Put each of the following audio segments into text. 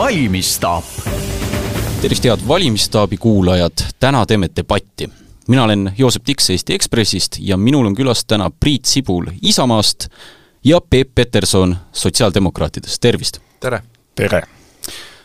valimisstaap. tervist, head valimisstaabi kuulajad, täna teeme debatti. mina olen Joosep Tiks Eesti Ekspressist ja minul on külas täna Priit Sibul Isamaast ja Peep Peterson Sotsiaaldemokraatidest, tervist! tere! tere!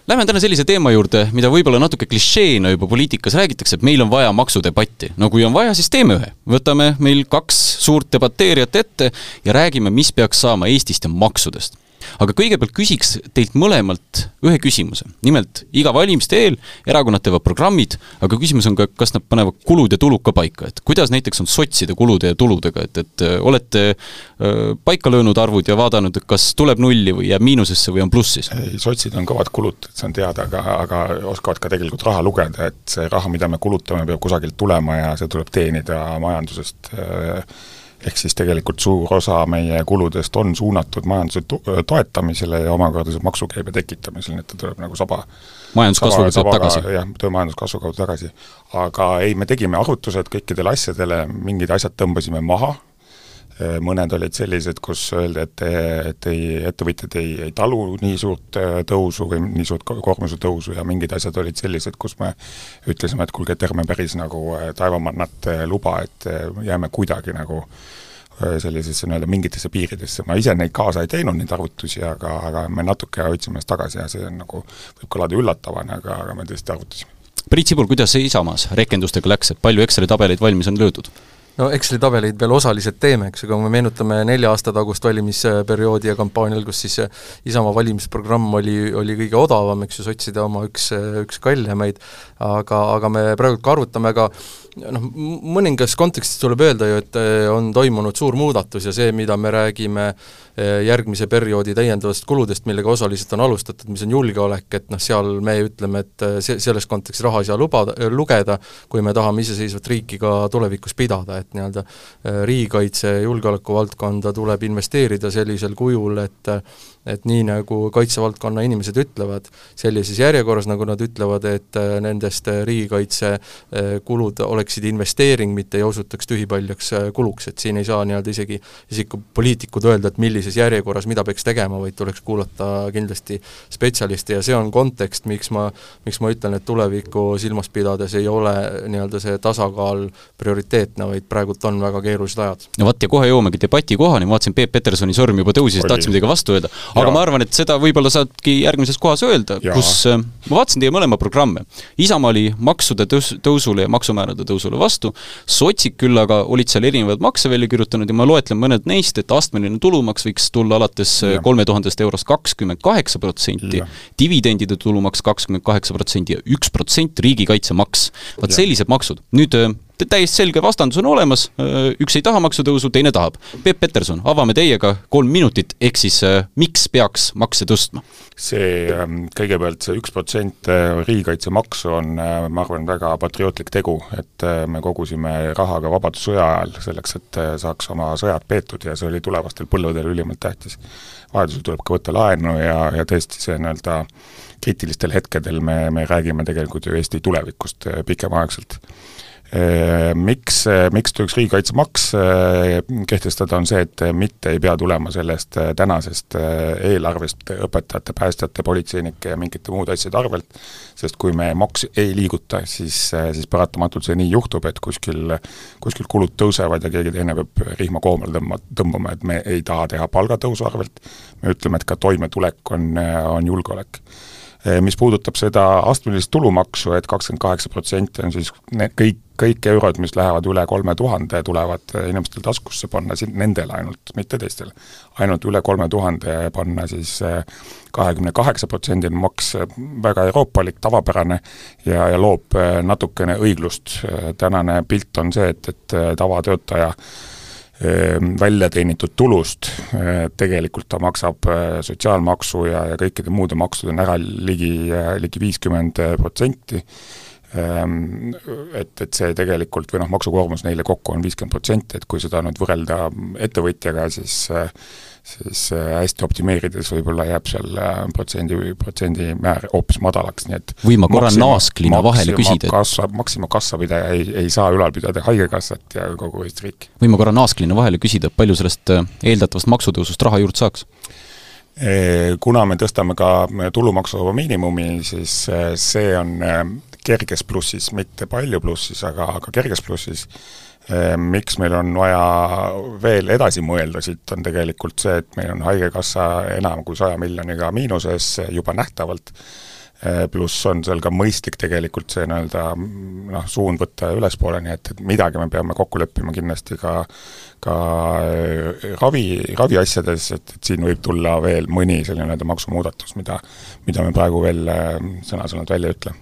Lähme täna sellise teema juurde, mida võib-olla natuke klišeena juba poliitikas räägitakse, et meil on vaja maksudebatti. no kui on vaja, siis teeme ühe. võtame meil kaks suurt debateerijat ette ja räägime, mis peaks saama Eestist ja maksudest aga kõigepealt küsiks teilt mõlemalt ühe küsimuse. nimelt, iga valimiste eel erakonnad teevad programmid, aga küsimus on ka, kas nad panevad kulud ja tulud ka paika, et kuidas näiteks on sotside kulude ja tuludega, et, et äh, olete öö, paika löönud arvud ja vaadanud, kas tuleb nulli või jääb miinusesse või on plussis? ei, sotsid on kõvad kulutajad, see on teada, aga, aga oskavad ka tegelikult raha lugeda, et see raha, mida me kulutame, peab kusagilt tulema ja see tuleb teenida majandusest äh, ehk siis tegelikult suur osa meie kuludest on suunatud majanduse toetamisele ja omakorda maksukäibe tekitamisele, nii et ta tuleb nagu saba majanduskasvuga tuleb tagasi? jah, tuleb majanduskasvu kaudu tagasi. aga ei, me tegime arvutused kõikidele asjadele, mingid asjad tõmbasime maha, mõned olid sellised, kus öeldi, et, et ei, ettevõtjad ei, ei talu nii suurt äh, tõusu või nii suurt koormuse tõusu ja mingid asjad olid sellised, kus me ütlesime, et kuulge, et ärme päris nagu äh, taevamannat luba, et jääme kuidagi nagu sellisesse nii-öelda mingitesse piiridesse, ma ise neid kaasa ei teinud, neid arvutusi, aga, aga me natuke hoidsime ennast tagasi ja see on nagu, võib kõlada üllatavana, aga, aga me tõesti arvutasime. Priit Sibul, kuidas Isamaas rehkendustega läks, et palju Exceli tabeleid valmis on löödud? No Exceli tabeleid veel osaliselt teeme, eks ju, aga kui me meenutame nelja aasta tagust valimisperioodi ja kampaanial, kus siis Isamaa valimisprogramm oli, oli kõige odavam, eks ju, sotside oma üks, üks kallimaid, aga, aga me praegu ka arvutame, aga noh, mõningas kontekstis tuleb öelda ju, et eh, on toimunud suur muudatus ja see, mida me räägime eh, järgmise perioodi täiendavatest kuludest, millega osaliselt on alustatud, mis on julgeolek, et noh, seal me ütleme, et eh, see, selles kontekstis raha ei saa lubada, lugeda, kui me tahame iseseisvat riiki ka tulevikus pidada, et nii-öelda riigikaitse, julgeoleku valdkonda tuleb investeerida sellisel kujul, et et nii, nagu kaitsevaldkonna inimesed ütlevad, sellises järjekorras, nagu nad ütlevad, et nendest riigikaitsekulud oleks oleksid investeering, mitte ei osutaks tühipaljaks äh, kuluks, et siin ei saa nii-öelda isegi, isegi poliitikud öelda, et millises järjekorras mida peaks tegema, vaid tuleks kuulata kindlasti spetsialiste ja see on kontekst, miks ma, miks ma ütlen, et tulevikku silmas pidades ei ole nii-öelda see tasakaal prioriteetne, vaid praegult on väga keerulised ajad. no vot, ja kohe jõuamegi debati kohani, ma vaatasin, Peep Petersoni sõrm juba tõusis, tahtsin midagi vastu öelda, aga ja. ma arvan, et seda võib-olla saadki järgmises kohas öelda, kus äh, ma vaatasin teie mõlema programme. Isamaa oli maksude tõus-, tõusule ja maksumäärade tõusule vastu, sotsid küll aga olid seal erinevaid makse välja kirjutanud ja ma loetlen mõned neist, et astmeline tulumaks võiks tulla alates kolme tuhandest eurost kakskümmend kaheksa protsenti, dividendide tulumaks kakskümmend kaheksa protsenti ja üks protsent riigikaitsemaks. vaat sellised maksud. nüüd täiesti selge vastandus on olemas, üks ei taha maksutõusu, teine tahab. Peep Peterson, avame teiega kolm minutit, ehk siis miks peaks makse tõstma? see ähm, kõigepealt see üks protsent äh, riigikaitsemaksu on, äh, ma arvan, väga patriootlik tegu, et äh, me kogusime raha ka Vabadussõja ajal selleks, et saaks oma sõjad peetud ja see oli tulevastel põlvedel ülimalt tähtis. vajadusel tuleb ka võtta laenu ja, ja tõesti see nii-öelda kriitilistel hetkedel me, me räägime tegelikult ju Eesti tulevikust pikemaaegselt Äh, miks, äh, miks tuleks riigikaitsemaks äh, kehtestada, on see, et mitte ei pea tulema sellest tänasest eelarvest õpetajate, päästjate, politseinike ja mingite muude asjade arvelt, sest kui me makse ei liiguta, siis, siis paratamatult see nii juhtub, et kuskil, kuskil kulud tõusevad ja keegi teine peab rihma koomale tõmba, tõmbama, et me ei taha teha palgatõusu arvelt, me ütleme, et ka toimetulek on, on julgeolek mis puudutab seda astmelist tulumaksu et, et kakskümmend kaheksa protsenti on siis need kõik kõik eurod, mis lähevad üle kolme tuhande, tulevad inimestel taskusse panna nendele ainult, mitte teistele. ainult üle kolme tuhande panna siis eh, kahekümne kaheksa protsendine maks, väga euroopalik, tavapärane ja, ja loob eh, natukene õiglust. tänane pilt on see, et, et eh, tavatöötaja välja teenitud tulust, tegelikult ta maksab sotsiaalmaksu ja, ja kõikide muude maksudena ära ligi, ligi viiskümmend protsenti. Ehm, et, et see tegelikult või noh, maksukoormus neile kokku on viiskümmend protsenti, et kui seda nüüd võrrelda ettevõtjaga, siis siis hästi optimeerides võib-olla jääb seal äh, protsendi, protsendimäär hoopis madalaks, nii et või ma korra naasklina vahele küsida, et kassa, Maxima kassapidaja ei, ei saa ülal pidada Haigekassat ja kogu Eesti riiki. või ma korra naasklina vahele küsida, palju sellest äh, eeldatavast maksutõusust raha juurde saaks? kuna me tõstame ka tulumaksuvaba miinimumi, siis see on kerges plussis, mitte palju plussis, aga, aga kerges plussis miks meil on vaja veel edasi mõelda siit, on tegelikult see, et meil on Haigekassa enam kui saja miljoniga miinuses juba nähtavalt, ehm, pluss on seal ka mõistlik tegelikult see nii-öelda noh, suund võtta ülespoole, nii et, et midagi me peame kokku leppima kindlasti ka ka ehm, ravi, raviasjades, et, et siin võib tulla veel mõni selline nii-öelda maksumuudatus, mida mida me praegu veel sõna-sõnalt välja ei ütle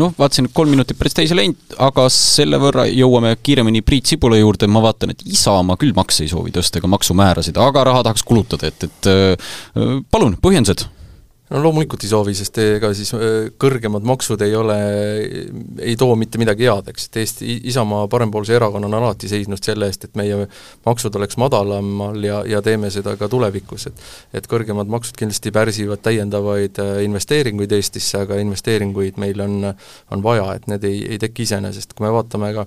noh, vaatasin, et kolm minutit päris täis ei läinud, aga selle võrra jõuame kiiremini Priit Sibula juurde, ma vaatan, et Isamaa küll makse ei soovi tõsta ega maksumäärasid, aga raha tahaks kulutada, et, et äh, palun, põhjendused no loomulikult ei soovi, sest ega siis kõrgemad maksud ei ole, ei too mitte midagi head, eks, et Eesti, Isamaa parempoolse erakonna on alati seisnud selle eest, et meie maksud oleks madalamal ja, ja teeme seda ka tulevikus, et et kõrgemad maksud kindlasti pärsivad täiendavaid investeeringuid Eestisse, aga investeeringuid meil on, on vaja, et need ei, ei teki iseenesest, kui me vaatame ka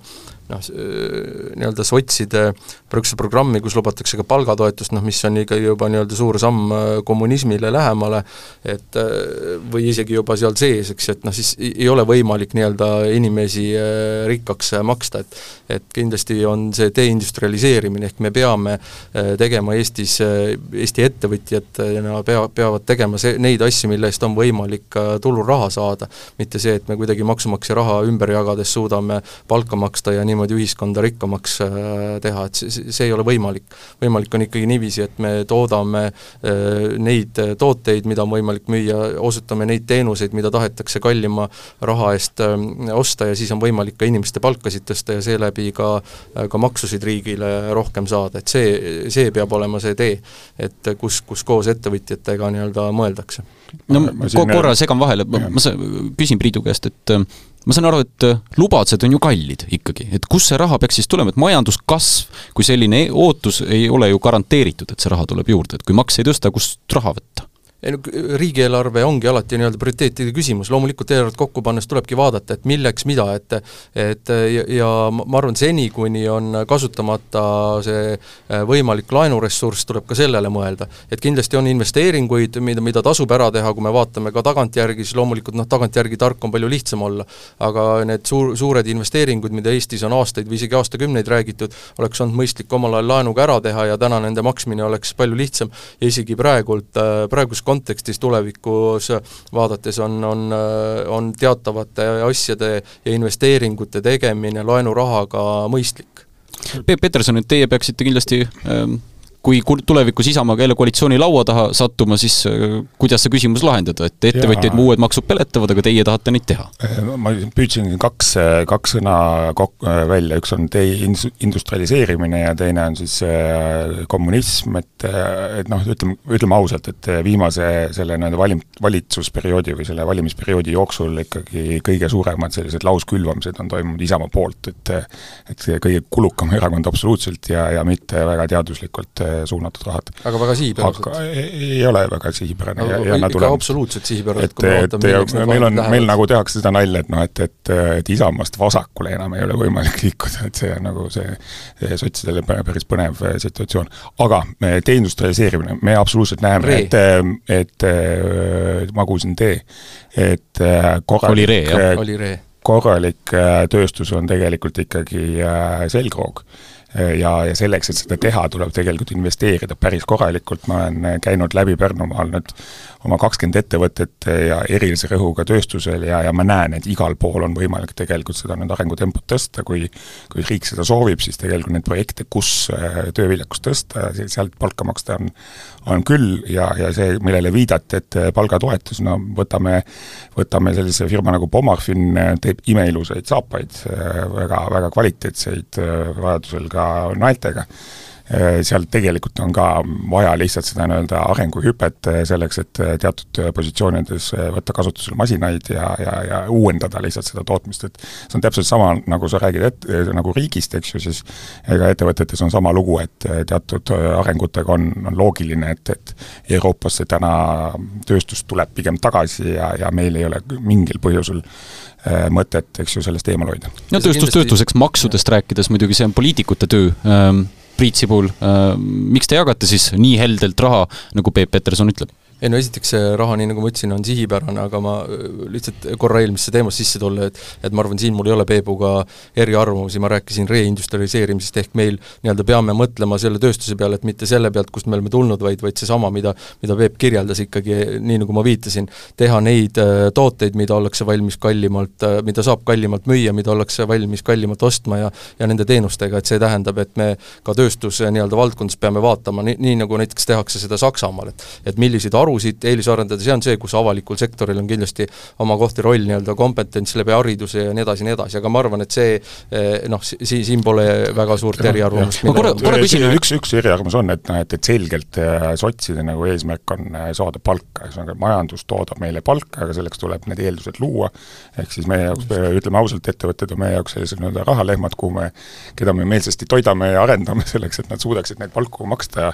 noh, nii-öelda sotside praeguse programmi, kus lubatakse ka palgatoetust, noh mis on ikka juba nii-öelda suur samm kommunismile lähemale, et või isegi juba seal sees, eks, et noh, siis ei ole võimalik nii-öelda inimesi rikkaks maksta, et et kindlasti on see deindustrialiseerimine, ehk me peame tegema Eestis, Eesti ettevõtjatena pea, peavad tegema see, neid asju, mille eest on võimalik tuluraha saada, mitte see, et me kuidagi maksumaksja raha ümber jagades suudame palka maksta ja niimoodi niimoodi ühiskonda rikkamaks äh, teha, et see, see ei ole võimalik. võimalik on ikkagi niiviisi, et me toodame äh, neid tooteid, mida on võimalik müüa, osutame neid teenuseid, mida tahetakse kallima raha eest äh, osta ja siis on võimalik ka inimeste palkasid tõsta ja seeläbi ka, ka maksusid riigile rohkem saada, et see, see peab olema see tee, et kus, kus koos ettevõtjatega nii-öelda mõeldakse. No ma korra segan vahele, ma, ma küsin Priidu käest, et ma saan aru, et äh, lubadused on ju kallid ikkagi, et kust see raha peaks siis tulema, et majanduskasv kui selline ootus ei ole ju garanteeritud, et see raha tuleb juurde, et kui makse ei tõsta, kust raha võtta? Ei no riigieelarve ongi alati nii-öelda prioriteetide küsimus, loomulikult eelarvet kokku pannes tulebki vaadata, et milleks mida, et et ja, ja ma arvan, seni, kuni on kasutamata see äh, võimalik laenuressurss, tuleb ka sellele mõelda. et kindlasti on investeeringuid, mida, mida tasub ära teha, kui me vaatame ka tagantjärgi, siis loomulikult noh, tagantjärgi tark on palju lihtsam olla, aga need suur, suured investeeringud, mida Eestis on aastaid või isegi aastakümneid räägitud, oleks olnud mõistlik omal ajal laenuga ära teha ja täna nende maksmine oleks palju lihtsam. Ja isegi praegult, äh, praegust kontekstis tulevikus vaadates on, on, on teatavate asjade ja investeeringute tegemine laenurahaga mõistlik. Peep Peterson, et teie peaksite kindlasti ähm kui tulevikus Isamaaga jälle koalitsiooni laua taha sattuma, siis äh, kuidas see küsimus lahendada, et ettevõtjaid mu uued maksud peletavad, aga teie tahate neid teha? Äh, ma püüdsin kaks, äh, kaks sõna kok-, välja, üks on deindustrialiseerimine ja teine on siis kommunism, et et noh, ütleme, ütleme ausalt, et viimase selle nii-öelda valim-, valitsusperioodi või selle valimisperioodi jooksul ikkagi kõige suuremad sellised lauskülvamised on toimunud Isamaa poolt, et et see kõige kulukam erakond absoluutselt ja, ja mitte väga teaduslikult suunatud rahad. aga väga sihipäraselt? aga ei, ei ole väga sihipärane no, ja, ja nad tulevad absoluutselt sihipäraselt, kui me vaatame, milleks need meil on, meil nagu tehakse seda nalja, et noh, et, et, et Isamaast vasakule enam ei ole võimalik liikuda, et see on nagu see, see sotsidele päris põnev äh, situatsioon. aga deindustrialiseerimine, me absoluutselt näeme, et, et äh, ma kuulsin tee, et äh, korralik, korralik tööstus on tegelikult ikkagi selgroog ja, ja selleks, et seda teha, tuleb tegelikult investeerida päris korralikult, ma olen käinud läbi Pärnumaal nüüd oma kakskümmend ettevõtet ja erilise rõhuga tööstusel ja, ja ma näen, et igal pool on võimalik tegelikult seda nüüd arengutempot tõsta, kui kui riik seda soovib, siis tegelikult neid projekte, kus äh, tööviljakust tõsta, sealt palka maksta on on küll. Ja, ja see, millele viidati, et äh, palgatoetus, no võtame, võtame sellise firma nagu Pomarfin, äh, teeb imeilusaid saapaid, väga, väga kvaliteetseid, vajadusel ka naeltega seal tegelikult on ka vaja lihtsalt seda nii-öelda arenguhüpet äh, selleks, et äh, teatud positsioonides võtta kasutusele masinaid ja, ja, ja uuendada lihtsalt seda tootmist, et see on täpselt sama, nagu sa räägid et-, nagu riigist, eks ju, siis ega ettevõtetes on sama lugu, et teatud arengutega on, on loogiline, et, et Euroopasse täna tööstus tuleb pigem tagasi ja, ja meil ei ole mingil põhjusel mõtet, eks ju, sellest eemal hoida. no tööstus kindlasti... tööstuseks, maksudest rääkides muidugi see on poliitikute töö ähm,, Priit Sibul, miks te jagate siis nii heldelt raha, nagu Peep Peterson ütleb? Ei no esiteks see raha, nii nagu ma ütlesin, on sihipärane, aga ma äh, lihtsalt korra eelmisse teemasse sisse tulla, et et ma arvan, siin mul ei ole Peebuga eriarvamusi, ma rääkisin reindustrialiseerimisest, ehk meil nii-öelda peame mõtlema selle tööstuse peale, et mitte selle pealt, kust me oleme tulnud, vaid, vaid seesama, mida mida Peep kirjeldas ikkagi, nii nagu ma viitasin, teha neid äh, tooteid, mida ollakse valmis kallimalt, äh, mida saab kallimalt müüa, mida ollakse valmis kallimalt ostma ja ja nende teenustega, et see tähendab, et me ka tööstuse nii-öelda valdkondades peame vaatama, nii, nii nagu näiteks tehakse seda Saksamaal, et et milliseid aru varusid eelisarendada, see on see, kus avalikul sektoril on kindlasti oma koht ja roll nii-öelda kompetents läbi hariduse ja nii edasi ja nii edasi, aga ma arvan, et see eh, noh, siin, siin pole väga suurt eriarvamust. ma korra, korra küsin üks, üks eriarvamus on, et noh, et, et selgelt eh, sotside nagu eesmärk on eh, saada palka, ühesõnaga majandus toodab meile palka, aga selleks tuleb need eeldused luua, ehk siis meie jaoks, ütleme ausalt, ettevõtted on meie jaoks sellised nii-öelda rahalehmad, kuhu me, keda me meelsasti toidame ja arendame selleks, et nad suudaksid neid palku maksta,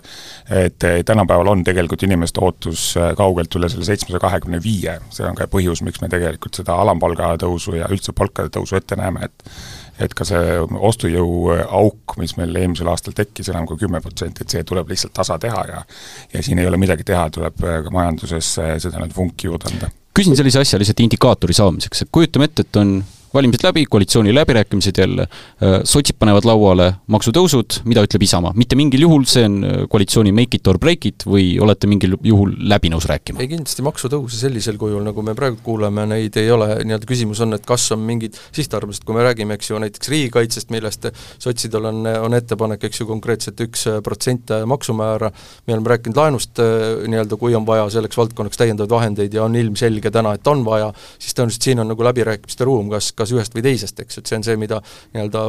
et tänapäeval on tegelikult inimeste ootus tõus äh, kaugelt üle selle seitsmesaja kahekümne viie, see on ka põhjus, miks me tegelikult seda alampalga tõusu ja üldse palkade tõusu ette näeme, et et ka see ostujõu äh, auk, mis meil eelmisel aastal tekkis enam kui kümme protsenti, et see tuleb lihtsalt tasa teha ja ja siin ei ole midagi teha, tuleb äh, ka majanduses seda nüüd vunki juurde anda. küsin sellise asja lihtsalt indikaatori saamiseks, et kujutame ette, et on valimised läbi, koalitsiooni läbirääkimised jälle, äh, sotsid panevad lauale maksutõusud, mida ütleb Isamaa? mitte mingil juhul see on äh, koalitsiooni make it or break it või olete mingil juhul läbi nõus rääkima? ei kindlasti maksutõuse sellisel kujul, nagu me praegu kuuleme, neid ei ole, nii-öelda küsimus on, et kas on mingid sihtarvamused, kui me räägime, eks ju, näiteks riigikaitsest, millest sotsidel on, on ettepanek, eks ju, konkreetselt üks protsent maksumäära, me oleme rääkinud laenust nii-öelda, kui on vaja selleks valdkonnaks täiendavaid vahendeid ja on ilmselge täna, et on vaja, siis tõenäoliselt siin on nagu läbirääkimiste ruum, kas, kas ühest või teisest, eks, et see on see, mida nii-öelda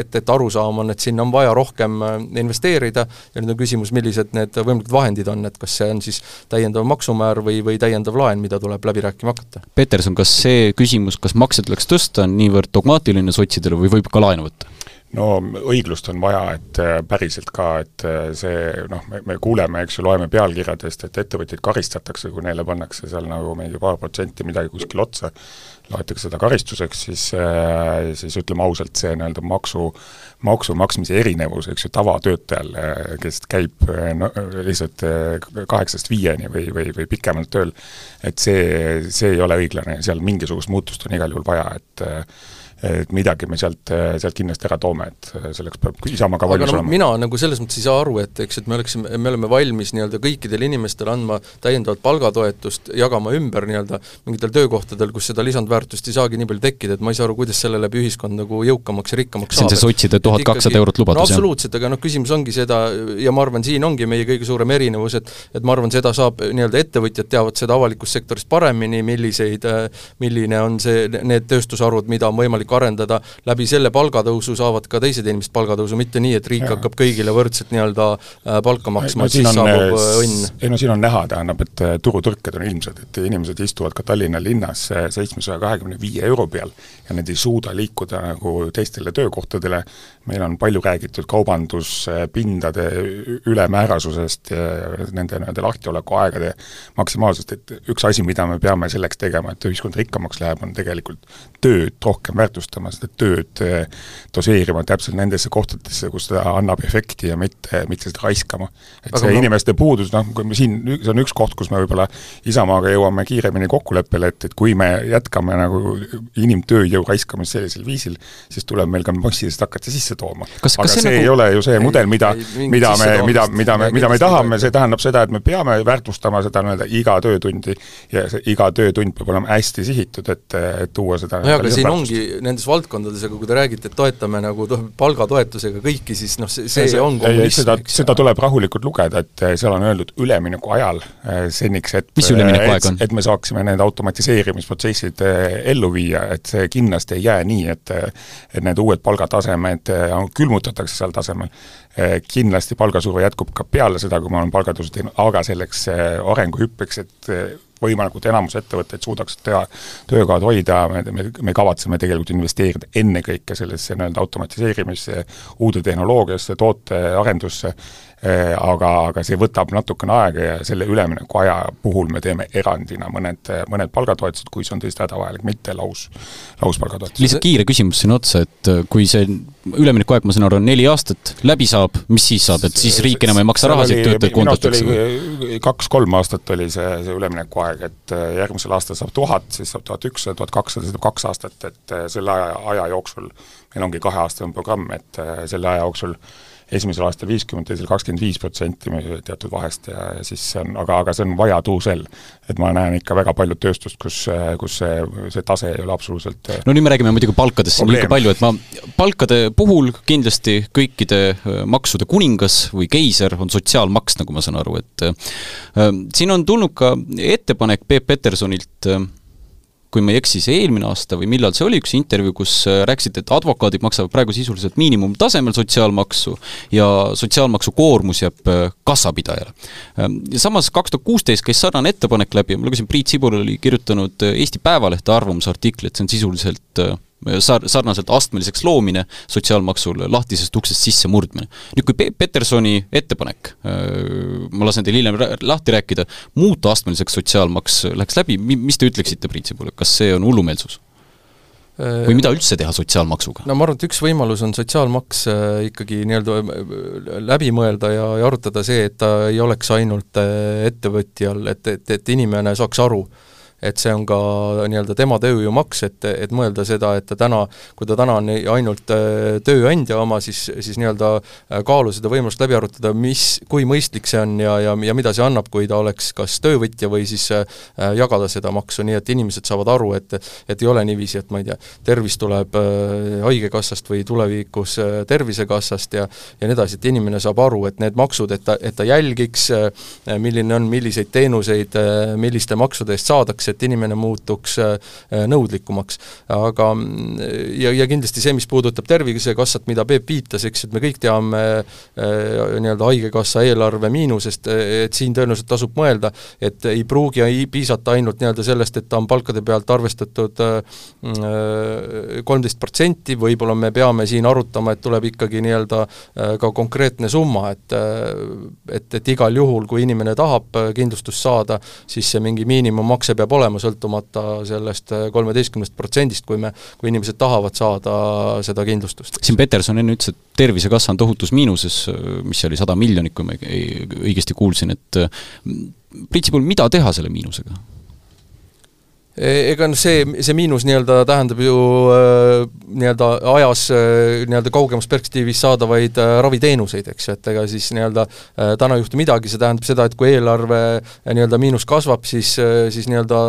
et, et arusaam on, et sinna on vaja rohkem äh, investeerida ja nüüd on küsimus, millised need võimalikud vahendid on, et kas see on siis täiendav maksumäär või, või täiendav laen, mida tuleb läbi rääkima hakata. Peterson, kas see küsimus, kas makse tuleks tõsta, on niivõrd dogmaatiline sotsidele või võib ka laenu võtta? No õiglust on vaja, et äh, päriselt ka, et äh, see noh, me, me kuuleme, eks ju, loeme pealkirjadest, et ettevõtjaid karistatakse, kui neile pannakse seal nagu mingi paar protsenti midagi kuskil otsa, loetakse seda karistuseks, siis äh, siis ütleme ausalt, see nii-öelda maksu, maksu maksmise erinevus, eks ju, tavatöötajal, kes käib no, lihtsalt kaheksast viieni või, või, või pikemalt tööl, et see, see ei ole õiglane seal mingisugust muutust on igal juhul vaja, et et midagi me sealt, sealt kindlasti ära toome, et selleks peab Isamaa ka valmis no, olema. mina nagu selles mõttes ei saa aru, et eks, et me oleksime, me oleme valmis nii-öelda kõikidele inimestele andma täiendavat palgatoetust, jagama ümber nii-öelda mingitel töökohtadel, kus seda lisandväärtust ei saagi nii palju tekkida, et ma ei saa aru, kuidas selle läbi ühiskond nagu jõukamaks ja rikkamaks see on see sotside tuhat kakssada eurot lubadus, no absoluutselt, aga noh, küsimus ongi seda ja ma arvan, siin ongi meie kõige suurem erinevus, et et ma arvan, seda saab nii-öelda ettevõtjad teavad seda avalikust sektorist paremini, milliseid, milline on see, need tööstusharud, mida on võimalik arendada, läbi selle palgatõusu saavad ka teised inimesed palgatõusu, mitte nii, et riik ja. hakkab kõigile võrdselt nii-öelda äh, palka maksma et siis on, saabub äh, õnn. ei no siin on näha, tähendab, et äh, turutõrked on ilmsed, et inimesed istuvad ka Tallinna linnas seitsmesaja kahekümne viie euro peal ja nad ei suuda liikuda nagu teistele töökohtadele, meil on palju räägitud kaubanduspindade ülemäärasusest ja nende nii-öelda lahtiolekuaegade maksimaalsust, et üks asi, mida me peame selleks tegema, et ühiskond rikkamaks läheb, on tegelikult tööd rohkem väärtustama, seda tööd eh, doseerima täpselt nendesse kohtadesse, kus ta annab efekti ja mitte, mitte seda raiskama. et Aga see ma... inimeste puudus, noh, kui me siin, see on üks koht, kus me võib-olla Isamaaga jõuame kiiremini kokkuleppele, et, et kui me jätkame nagu inimtööjõu raiskamist sellisel viisil, siis tuleb meil ka massiliselt hakata sisse tooma. aga see, see nagu... ei ole ju see mudel, mida, mida me, mida, mida me, mida me tahame, see tähendab seda, et me peame väärtustama seda nii-öelda iga töötundi ja see iga töötund peab olema hästi sihitud, et, et tuua seda nojah, aga siin ongi nendes valdkondades, aga kui te räägite, et toetame nagu palgatoetusega kõiki, siis noh, see, see, see on kommunism, seda, seda tuleb rahulikult lugeda, et seal on öeldud ülemineku ajal eh, seniks, et mis üleminekuaeg on? et me saaksime need automatiseerimisprotsessid eh, ellu viia, et see kindlasti ei jää nii, et et need uued palgatasemed eh, külmutatakse seal tasemel, kindlasti palgasurve jätkub ka peale seda, kui me oleme palgatõusu teinud, aga selleks arenguhüppeks, et võimalikult enamus ettevõtteid suudaks teha, töökohad hoida, me, me, me kavatseme tegelikult investeerida ennekõike sellesse nii-öelda automatiseerimisse, uude tehnoloogiasse, tootearendusse, aga, aga see võtab natukene aega ja selle üleminekuaja puhul me teeme erandina mõned, mõned palgatoetused, kui see on tõesti hädavajalik, mitte laus, lauspalgatoetused. lihtsalt kiire küsimus sinna otsa, et kui see üleminekuaeg, ma saan aru, on neli aastat, läbi saab, mis siis saab, et siis riik enam ei maksa rahasid töötajate kontodesse? kaks-kolm aastat oli see, see üleminekuaeg, et järgmisel aastal saab tuhat, siis saab tuhat ükssada, tuhat kakssada, see tähendab kaks aastat, et selle aja, aja jooksul meil ongi kaheaastane programm, et selle aja jooksul esimesel aastal viiskümmend, teisel kakskümmend viis protsenti teatud vahest ja, siis see on, aga, aga see on vajaduusel. et ma näen ikka väga palju tööstust, kus, kus see, see tase ei ole absoluutselt no nüüd me räägime muidugi palkadest siin liiga palju, et ma, palkade puhul kindlasti kõikide äh, maksude kuningas või keiser on sotsiaalmaks, nagu ma saan aru, et äh, siin on tulnud ka ettepanek Peep Petersonilt äh, kui ma ei eksi, see eelmine aasta või millal see oli, üks intervjuu, kus äh, rääkisite, et advokaadid maksavad praegu sisuliselt miinimumtasemel sotsiaalmaksu ja sotsiaalmaksu koormus jääb äh, kassapidajale. Ähm, ja samas kaks tuhat kuusteist käis sarnane ettepanek läbi ja ma lugesin, Priit Sibul oli kirjutanud äh, Eesti Päevalehte arvamusartikli, et see on sisuliselt sar-, sarnaselt astmeliseks loomine sotsiaalmaksul, lahtisest uksest sissemurdmine. nüüd kui Pe-, Petersoni ettepanek, äh, ma lasen teil hiljem lahti rääkida, muuta astmeliseks sotsiaalmaks läheks läbi, mi-, mis te ütleksite Priit Sibul, kas see on hullumeelsus? Äh, või mida üldse teha sotsiaalmaksuga? no ma arvan, et üks võimalus on sotsiaalmaks äh, ikkagi nii-öelda läbi mõelda ja, ja arutada see, et ta ei oleks ainult ettevõtjal, et, et, et inimene saaks aru, et see on ka nii-öelda tema tööjõumaks, et, et mõelda seda, et ta täna, kui ta täna on ainult äh, tööandja oma, siis, siis nii-öelda äh, kaalu seda võimalust läbi arutada, mis, kui mõistlik see on ja, ja, ja mida see annab, kui ta oleks kas töövõtja või siis äh, jagada seda maksu, nii et inimesed saavad aru, et et ei ole niiviisi, et ma ei tea, tervis tuleb Haigekassast või tulevikus Tervisekassast ja ja nii edasi, et inimene saab aru, et need maksud, et ta, et ta jälgiks, milline on, milliseid teenuseid milliste maksude eest saadakse, et inimene muutuks äh, nõudlikumaks. aga ja, ja kindlasti see, mis puudutab Tervisekassat, mida Peep viitas, eks, et me kõik teame äh, nii-öelda Haigekassa eelarve miinusest, et siin tõenäoliselt tasub mõelda, et ei pruugi ei piisata ainult nii-öelda sellest, et ta on palkade pealt arvestatud äh, kolmteist protsenti, võib-olla me peame siin arutama, et tuleb ikkagi nii-öelda ka konkreetne summa, et et, et igal juhul, kui inimene tahab kindlustust saada, siis see mingi miinimummakse peab olema, sõltumata sellest kolmeteistkümnest protsendist, kui me, kui inimesed tahavad saada seda kindlustust. siin Peterson enne ütles, et Tervisekassa on tohutus miinuses, mis oli sada miljonit, kui ma õigesti kuulsin, et Priit Sibul, mida teha selle miinusega? E-, ega noh, see, see miinus nii-öelda tähendab ju äh, nii-öelda ajas äh, nii-öelda kaugemas perspektiivis saadavaid raviteenuseid, eks ju, et ega siis nii-öelda täna ei juhtu midagi, see tähendab seda, et kui eelarve nii-öelda miinus kasvab, siis, siis nii-öelda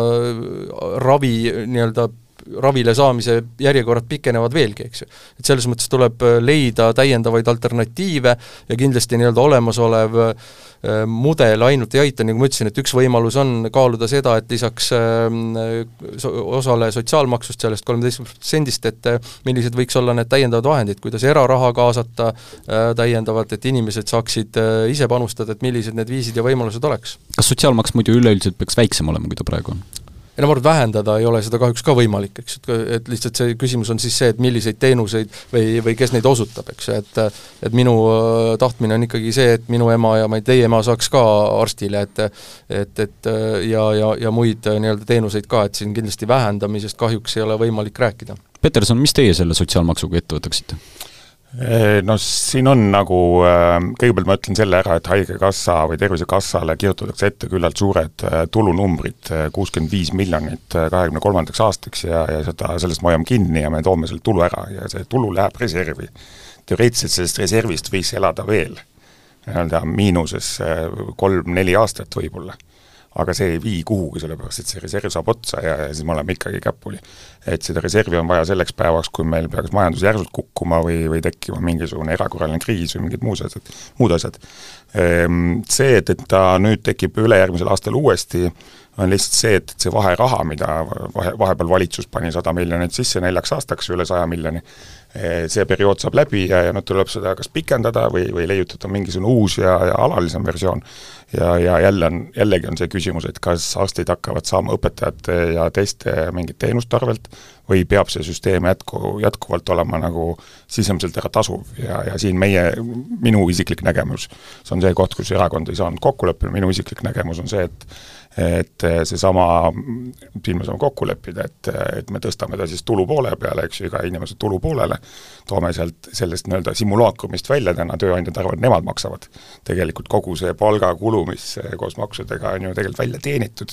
ravi nii-öelda ravile saamise järjekorrad pikenevad veelgi, eks ju. et selles mõttes tuleb leida täiendavaid alternatiive ja kindlasti nii-öelda olemasolev äh, Äh, mudel ainult ei aita, nagu ma ütlesin, et üks võimalus on kaaluda seda, et lisaks ähm, osale sotsiaalmaksust, sellest kolmeteistkümnest protsendist, et äh, millised võiks olla need täiendavad vahendid, kuidas eraraha kaasata äh, täiendavalt, et inimesed saaksid ise panustada, et millised need viisid ja võimalused oleks. kas sotsiaalmaks muidu üleüldiselt peaks väiksem olema, kui ta praegu on? Arvan, et vähendada ei ole seda kahjuks ka võimalik, eks, et, et lihtsalt see küsimus on siis see, et milliseid teenuseid või, või kes neid osutab, eks, et et minu äh, tahtmine on ikkagi see, et minu ema ja ma ei tea, teie ema saaks ka arstile, et et, et äh, ja, ja, ja muid äh, nii-öelda teenuseid ka, et siin kindlasti vähendamisest kahjuks ei ole võimalik rääkida. Peterson, mis teie selle sotsiaalmaksuga ette võtaksite? No siin on nagu, äh, kõigepealt ma ütlen selle ära, et Haigekassa või Tervisekassale kirjutatakse ette küllalt suured äh, tulunumbrid, äh, kuuskümmend viis miljonit kahekümne kolmandaks aastaks ja, ja seda, sellest me hoiame kinni ja me toome selle tulu ära ja see tulu läheb reservi. teoreetiliselt sellest reservist võiks elada veel nii-öelda miinuses kolm-neli aastat võib-olla aga see ei vii kuhugi, sellepärast et see reserv saab otsa ja, ja siis me oleme ikkagi käpuli. et seda reservi on vaja selleks päevaks, kui meil peaks majandus järsult kukkuma või, või tekkima mingisugune erakorraline kriis või mingid muud asjad, muud asjad. Ehm, see, et, et ta nüüd tekib ülejärgmisel aastal uuesti, on lihtsalt see, et, et see vaheraha, mida vahe, vahepeal valitsus pani sada miljonit sisse neljaks aastaks, üle saja miljoni, eh, see periood saab läbi ja, ja nüüd tuleb seda kas pikendada või, või leiutada mingisugune uus ja, ja alalisem versioon. ja, ja jälle on, jällegi on see küsimus, et kas arstid hakkavad saama õpetajate ja teiste mingit teenust arvelt või peab see süsteem jätku, jätkuvalt olema nagu sisemiselt ära tasuv ja, ja siin meie, minu isiklik nägemus, see on see koht, kus erakond ei saanud kokkuleppele, minu isiklik nägemus on see, et et seesama, siin me saame kokku leppida, et, et me tõstame ta siis tulu poole peale, eks ju, iga inimese tulu poolele, toome sealt sellest nii-öelda simulaakrumist välja, täna tööandjad arvavad, nemad maksavad. tegelikult kogu see palgakulu, mis koos maksudega on ju tegelikult välja teenitud,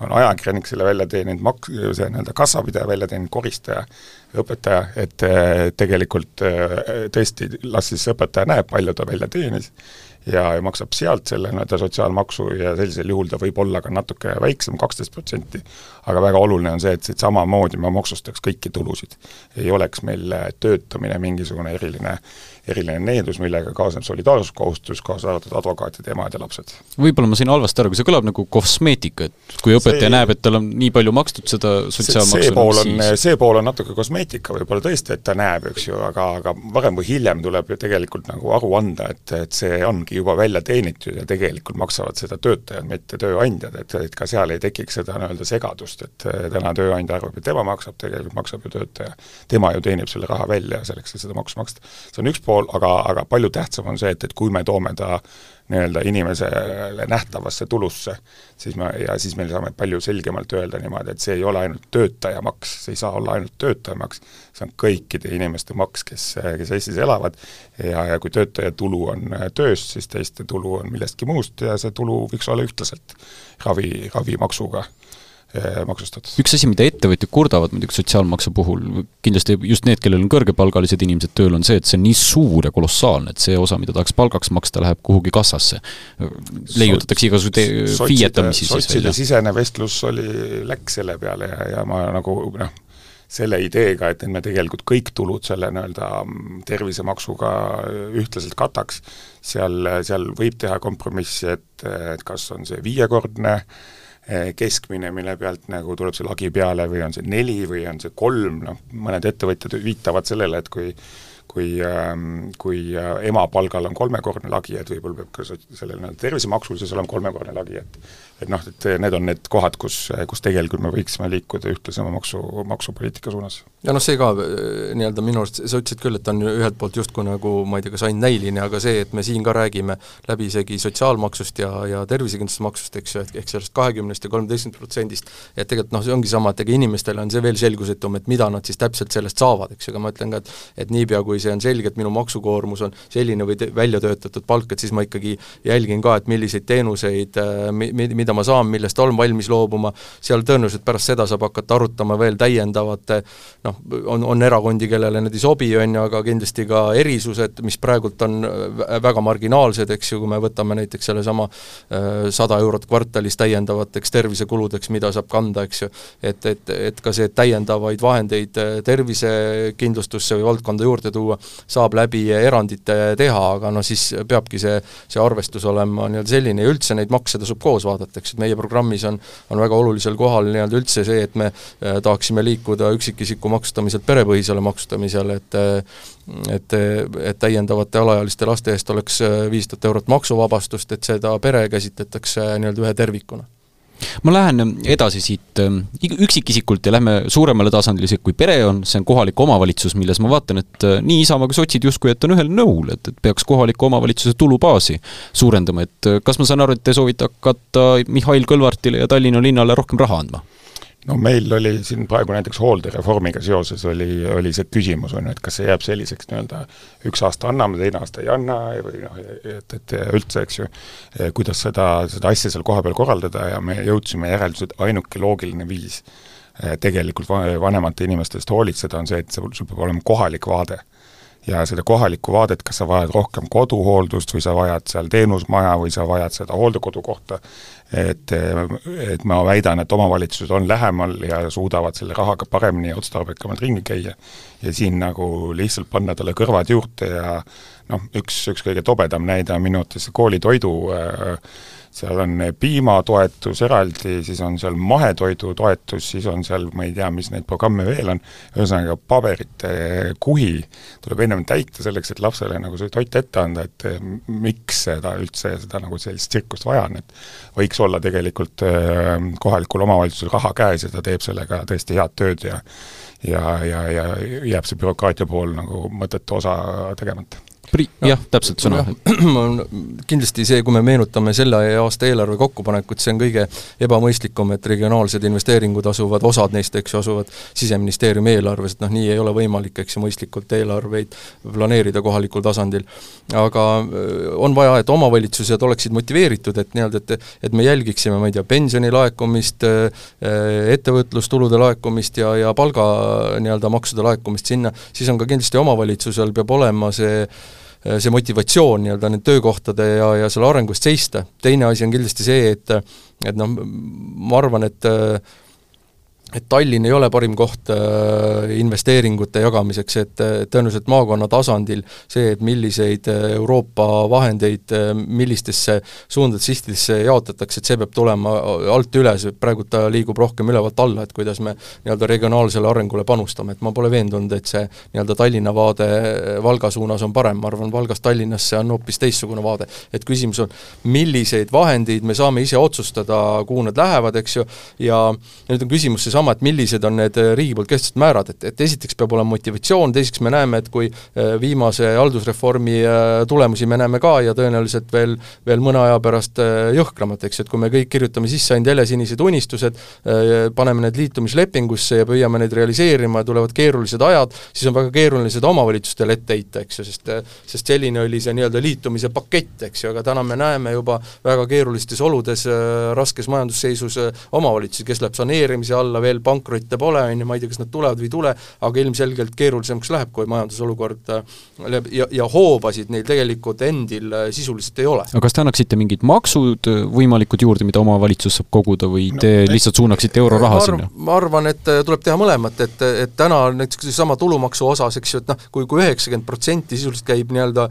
on ajakirjanik selle välja teeninud, mak-, see nii-öelda kassapidaja välja teeninud, koristaja, õpetaja, et tegelikult tõesti, las siis õpetaja näeb, palju ta välja teenis ja, ja maksab sealt selle nii-öelda sotsiaalmaksu ja sellisel juhul ta võib olla ka natuke väiksem, kaksteist protsenti, aga väga oluline on see, et siit samamoodi me maksustaks kõiki tulusid. ei oleks meil töötamine mingisugune eriline eriline needus, millega kaasneb solidaarsuskohustus, kaasa arvatud advokaatide emad ja lapsed. võib-olla ma sain halvasti aru, aga see kõlab nagu kosmeetika, et kui õpetaja see, näeb, et tal on nii palju makstud seda sotsiaalmaksu see pool on, see pool on natuke kosmeetika võib-olla tõesti, et ta näeb, eks ju, aga, aga varem või hiljem tuleb ju tegelikult nagu aru anda, et, et see ongi juba välja teenitud ja tegelikult maksavad seda töötajad, mitte tööandjad, et, et ka seal ei tekiks seda nii-öelda segadust, et täna tööandja arvab, et tema maksab, tegelikult maksab ju töötaja. tema ju teenib selle raha välja selleks, et seda maksu maksta. see on üks pool, aga, aga palju tähtsam on see, et, et kui me toome ta nii-öelda inimesele nähtavasse tulusse, siis me, ja siis me saame palju selgemalt öelda niimoodi, et see ei ole ainult töötaja maks, see ei saa olla ainult töötaja maks, see on kõikide inimeste maks, kes, kes Eestis elavad. Ja, ja kui töötaja tulu on tööst, siis teiste tulu on millestki muust ja see tulu võiks olla ühtlaselt ravi, ravimaksuga maksustatud. üks asi, mida ettevõtjad kurdavad muidugi sotsiaalmaksu puhul, kindlasti just need, kellel on kõrgepalgalised inimesed tööl, on see, et see on nii suur ja kolossaalne, et see osa, mida tahaks palgaks maksta, läheb kuhugi kassasse. leiutatakse igasuguseid FIE-tamisi siis sotside sisene vestlus oli, läks selle peale ja, ja ma nagu noh, selle ideega, et, me tegelikult kõik tulud selle nii-öelda mm, tervisemaksuga ühtlaselt kataks, seal, seal võib teha kompromissi, et, et kas on see viiekordne äh, keskmine, mille pealt nagu tuleb see lagi peale või on see neli või on see kolm, noh, mõned ettevõtjad viitavad sellele, et kui kui, ähm, kui äh, ema palgal on kolmekordne lagi, et võib-olla peab ka sellel nii-öelda tervisemaksul siis olema kolmekordne lagi, et et noh, et need on need kohad, kus, kus tegelikult me võiksime liikuda ühtlasema maksu, maksupoliitika suunas. ja noh, see ka äh, nii-öelda minu arust, sa ütlesid küll, et on ühelt poolt justkui nagu ma ei tea, kas ainult näiline, aga see, et me siin ka räägime läbi isegi sotsiaalmaksust ja, ja tervisekindlustusmaksust, eks ju, ehk sellest kahekümnest ja kolmeteistkümnest protsendist, et tegelikult noh, see ongi sama, et ega inimestele on see veel selgusetum, et mida nad siis täpselt sellest saavad, eks ju, aga ma ütlen ka, et et niipea, kui see on selge, et minu maksukoormus on selline või välja töötatud palk, et siis ma ikkagi jälgin ka, et milliseid teenuseid mi-, mida mida ma saan, millest olen valmis loobuma, seal tõenäoliselt pärast seda saab hakata arutama veel täiendavate noh, on, on erakondi, kellele need ei sobi, on ju, aga kindlasti ka erisused, mis praegult on väga marginaalsed, eks ju, kui me võtame näiteks sellesama äh, sada eurot kvartalis täiendavateks tervisekuludeks, mida saab kanda, eks ju, et, et, et ka see täiendavaid vahendeid äh, tervisekindlustusse või valdkonda juurde tuua, saab läbi erandite teha, aga noh, siis peabki see, see arvestus olema nii-öelda selline ja üldse neid makse tasub koos vaadata, eks, et meie programmis on, on väga olulisel kohal nii-öelda üldse see, et me äh, tahaksime liikuda üksikisiku maksustamiselt perepõhisele maksustamisele, et äh, et, et täiendavate alaealiste laste eest oleks äh, viis tuhat eurot maksuvabastust, et seda pere käsitletakse nii-öelda ühe tervikuna ma lähen edasi siit ähm, üksikisikult ja lähme suuremale tasandile, kui pere on, see on kohalik omavalitsus, milles ma vaatan, et äh, nii Isamaa kui sotsid justkui, et on ühel nõul, et, et peaks kohaliku omavalitsuse tulubaasi suurendama, et äh, kas ma saan aru, et te soovite hakata Mihhail Kõlvartile ja Tallinna linnale rohkem raha andma? No meil oli siin praegu näiteks hooldereformiga seoses oli, oli see küsimus, on ju, et kas see jääb selliseks nii-öelda üks aasta anname, teine aasta ei anna või noh, et, et üldse, eks ju, kuidas seda, seda asja seal kohapeal korraldada ja me jõudsime järeldusele, et ainuke loogiline viis eh, tegelikult vanemate inimeste eest hoolitseda on see, et sul, sul peab olema kohalik vaade ja seda kohalikku vaadet, kas sa vajad rohkem koduhooldust või sa vajad seal teenusmaja või sa vajad seda hooldekodukohta, et, et ma väidan, et omavalitsused on lähemal ja suudavad selle rahaga paremini ja otstarbekamalt ringi käia. ja siin nagu lihtsalt panna talle kõrvad juurde ja noh, üks, üks kõige tobedam näide on minu arvates koolitoidu äh, seal on piimatoetus eraldi, siis on seal mahetoidu toetus, siis on seal, ma ei tea, mis neid programme veel on, ühesõnaga paberite kuhi tuleb ennem täita selleks, et lapsele nagu see toit ette anda, et miks seda üldse, seda nagu sellist tsirkust vaja on, et võiks olla tegelikult kohalikul omavalitsusel raha käes ja ta teeb sellega tõesti head tööd ja ja, ja, ja jääb see bürokraatia pool nagu mõttetu osa tegemata Pri-, jah, täpselt sõna. kindlasti see, kui me meenutame selle aasta eelarve kokkupanekut, see on kõige ebamõistlikum, et regionaalsed investeeringud asuvad, osad neist, eks ju, asuvad Siseministeeriumi eelarves, et noh, nii ei ole võimalik, eks ju, mõistlikult eelarveid planeerida kohalikul tasandil. aga äh, on vaja, et omavalitsused oleksid motiveeritud, et nii-öelda, et et me jälgiksime, ma ei tea, pensioni laekumist, äh, ettevõtlustulude laekumist ja, ja palga nii-öelda maksude laekumist sinna, siis on ka kindlasti omavalitsusel peab olema see Äh, see motivatsioon nii-öelda nende töökohtade ja, ja selle arengu eest seista. teine asi on kindlasti see, et et noh, ma arvan, et äh, et Tallinn ei ole parim koht äh, investeeringute jagamiseks, et tõenäoliselt maakonna tasandil see, et milliseid äh, Euroopa vahendeid äh, millistesse suundadesse, sihtidesse jaotatakse, et see peab tulema alt üles, praegu ta liigub rohkem ülevalt alla, et kuidas me nii-öelda regionaalsele arengule panustame, et ma pole veendunud, et see nii-öelda Tallinna vaade Valga suunas on parem, ma arvan, Valgast Tallinnasse on hoopis teistsugune vaade. et küsimus on, milliseid vahendeid me saame ise otsustada, kuhu need lähevad, eks ju, ja nüüd on küsimus seesama, seesama, et millised on need äh, riigi poolt kehtestatud määrad, et, et esiteks peab olema motivatsioon, teiseks me näeme, et kui äh, viimase haldusreformi äh, tulemusi me näeme ka ja tõenäoliselt veel, veel mõne aja pärast jõhkramalt, eks, et kui me kõik kirjutame sisse ainult helesinised unistused, paneme need liitumislepingusse ja püüame neid realiseerima ja tulevad keerulised ajad, siis on väga keeruline seda omavalitsustele ette heita, eks ju, sest sest selline oli see nii-öelda liitumise pakett, eks ju, aga täna me näeme juba väga keerulistes oludes, raskes majandusseisus omavalitsusi, kes läheb saneerimise alla, veel pankrotte pole, on ju, ma ei tea, kas nad tulevad või ei tule, aga ilmselgelt keerulisemaks läheb, kui majandusolukord äh, läheb ja, ja hoobasid neil tegelikult endil äh, sisuliselt ei ole. aga kas te annaksite mingid maksud äh, võimalikud juurde, mida omavalitsus saab koguda või te no, lihtsalt suunaksite euroraha sinna? ma arvan, et tuleb teha mõlemat, et, et täna näiteks seesama tulumaksu osas, eks ju, et noh, kui, kui üheksakümmend protsenti sisuliselt käib nii-öelda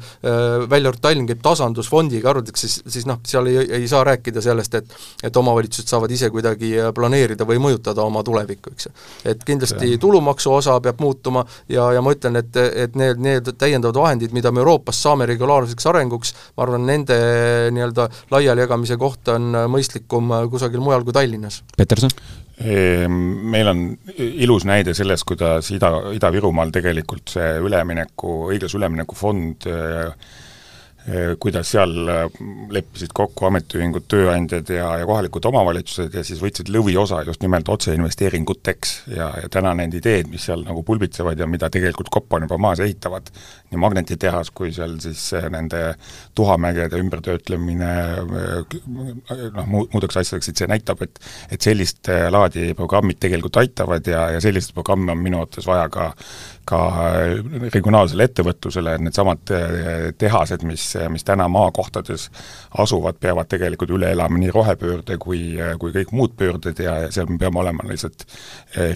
välja arvatud Tallinn käib tasandusfondiga arvatakse, siis, siis noh, seal ei, ei saa rääkida sellest, et et omavalitsused saavad ise kuidagi planeerida või mõjutada oma tulevikku, eks ju. et kindlasti ja. tulumaksu osa peab muutuma ja, ja ma ütlen, et, et need, need täiendavad vahendid, mida me Euroopast saame regulaarseks arenguks, ma arvan, nende nii-öelda laialijagamise koht on mõistlikum kusagil mujal kui Tallinnas. Peterson? Meil on ilus näide sellest, kuidas Ida, Ida-Virumaal tegelikult see ülemineku, õiglase ülemineku fond äh, kuidas seal eh, leppisid kokku ametiühingud, tööandjad ja, ja kohalikud omavalitsused ja siis võtsid lõviosa just nimelt otseinvesteeringuteks. Ja, ja täna need ideed, mis seal nagu pulbitsevad ja mida tegelikult kopp on juba maas ehitavad, nii magnetitehas kui seal siis eh, nende tuhamägede ümbertöötlemine noh, muu, muudeks asjadeks, et see näitab, et et sellist laadi programmid tegelikult aitavad ja, ja selliseid programme on minu arvates vaja ka ka regionaalsele ettevõtlusele, et needsamad tehased, mis mis täna maakohtades asuvad, peavad tegelikult üle elama nii rohepöörde kui, kui kõik muud pöörded ja, ja seal me peame olema lihtsalt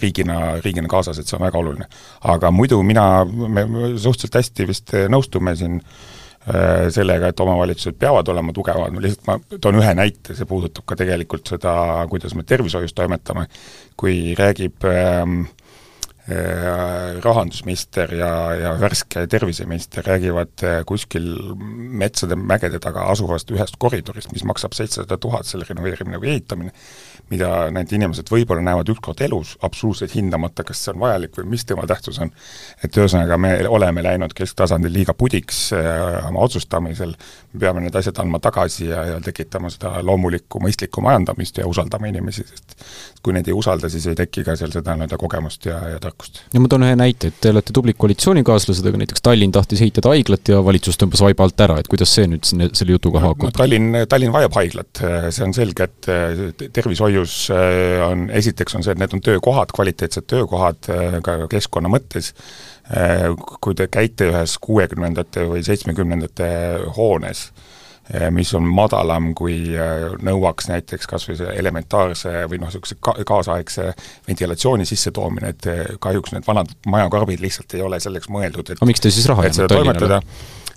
riigina, riigina kaasas, et see on väga oluline. aga muidu mina, me suhteliselt hästi vist nõustume siin sellega, et omavalitsused peavad olema tugevad, lihtsalt ma toon ühe näite, see puudutab ka tegelikult seda, kuidas me tervishoius toimetame, kui räägib äh, Äh, rahandusminister ja, ja värske terviseminister räägivad äh, kuskil metsade mägede taga asuvast ühest koridorist, mis maksab seitsesada tuhat, selle renoveerimine või ehitamine, mida need inimesed võib-olla näevad ükskord elus, absoluutselt hindamata, kas see on vajalik või mis tema tähtsus on. et ühesõnaga, me oleme läinud kesktasandil liiga pudiks äh, oma otsustamisel, me peame need asjad andma tagasi ja, ja tekitama seda loomulikku mõistlikku majandamist ja usaldama inimesi, sest kui neid ei usalda, siis ei teki ka seal seda nii-öelda kogemust ja, ja tarkust. Ja ma toon ühe näite, et te olete tublid koalitsioonikaaslased, aga näiteks Tallinn tahtis ehitada haiglat ja valitsus tõmbas vaiba alt ära, et kuidas see nüüd selle jutuga haakub? No,? Tallinn, Tallinn vajab haiglat, see on selge, et tervishoiu tervishoius äh, on, esiteks on see, et need on töökohad, kvaliteetsed töökohad äh, ka keskkonna mõttes, kui te käite ühes kuuekümnendate või seitsmekümnendate hoones, mis on madalam, kui nõuaks näiteks kas või see elementaarse või noh, niisuguse ka-, kaasaegse ventilatsiooni sissetoomine, et kahjuks need vanad majakarbid lihtsalt ei ole selleks mõeldud, et aga miks te siis raha ei andnud Tallinnale?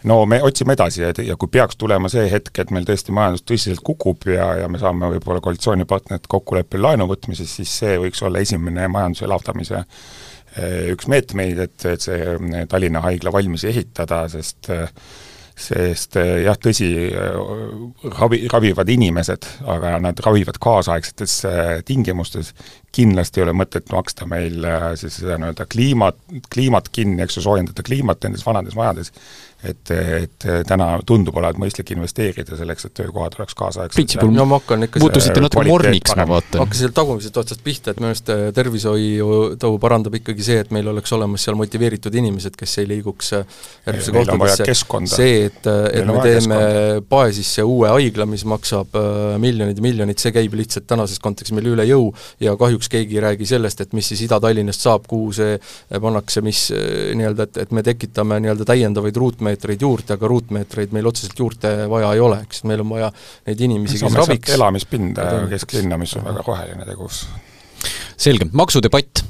no me otsime edasi ja, ja kui peaks tulema see hetk, et meil tõesti majandus tõsiselt kukub ja, ja me saame võib-olla koalitsioonipartnerid kokkuleppel laenu võtmises, siis see võiks olla esimene majanduse elavdamise üks meetmeid, et, et see Tallinna haigla valmis ehitada, sest sest jah, tõsi, ravi, ravivad inimesed, aga nad ravivad kaasaegsetes tingimustes, kindlasti ei ole mõtet maksta meil siis seda nii-öelda kliimat, kliimat kinni, eks ju, soojendada kliimat nendes vanades majades et, et täna tundub olevat mõistlik investeerida selleks, et töökohad oleks kaasaegsed. Priit Sibul, no ma hakkan ikka muutusite natuke morniks, ma vaatan. hakkasin sealt tagumisest otsast pihta, et minu arust äh, tervishoiu parandab ikkagi see, et meil oleks olemas seal motiveeritud inimesed, kes ei liiguks äh, järgmisse kohtadesse. see, et, äh, et me teeme Paesisse uue haigla, mis maksab miljonid ja miljonid, see käib lihtsalt tänases kontekstis meile üle jõu ja kahjuks keegi ei räägi sellest, et mis siis Ida-Tallinnast saab, kuhu see pannakse, mis nii-öelda, et, et me tekitame nii-öelda täiendavaid ruutmeetreid, ruutmeetreid juurde, aga ruutmeetreid meil otseselt juurde vaja ei ole, eks meil on vaja neid inimesi, kes raviks elamispinda kesklinna, mis on väga roheline tegus selge, maksudebatt,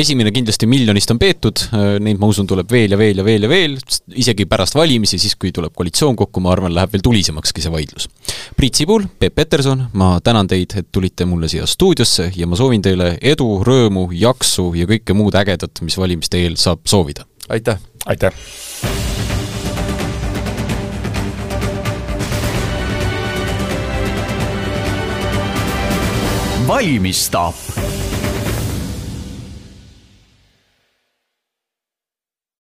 esimene kindlasti miljonist on peetud, neid ma usun, tuleb veel ja veel ja veel ja veel, isegi pärast valimisi, siis kui tuleb koalitsioon kokku, ma arvan, läheb veel tulisemakski see vaidlus. Priit Sibul, Peep Peterson, ma tänan teid, et tulite mulle siia stuudiosse ja ma soovin teile edu, rõõmu, jaksu ja kõike muud ägedat, mis valimiste eel saab soovida. aitäh! aitäh! Valmistab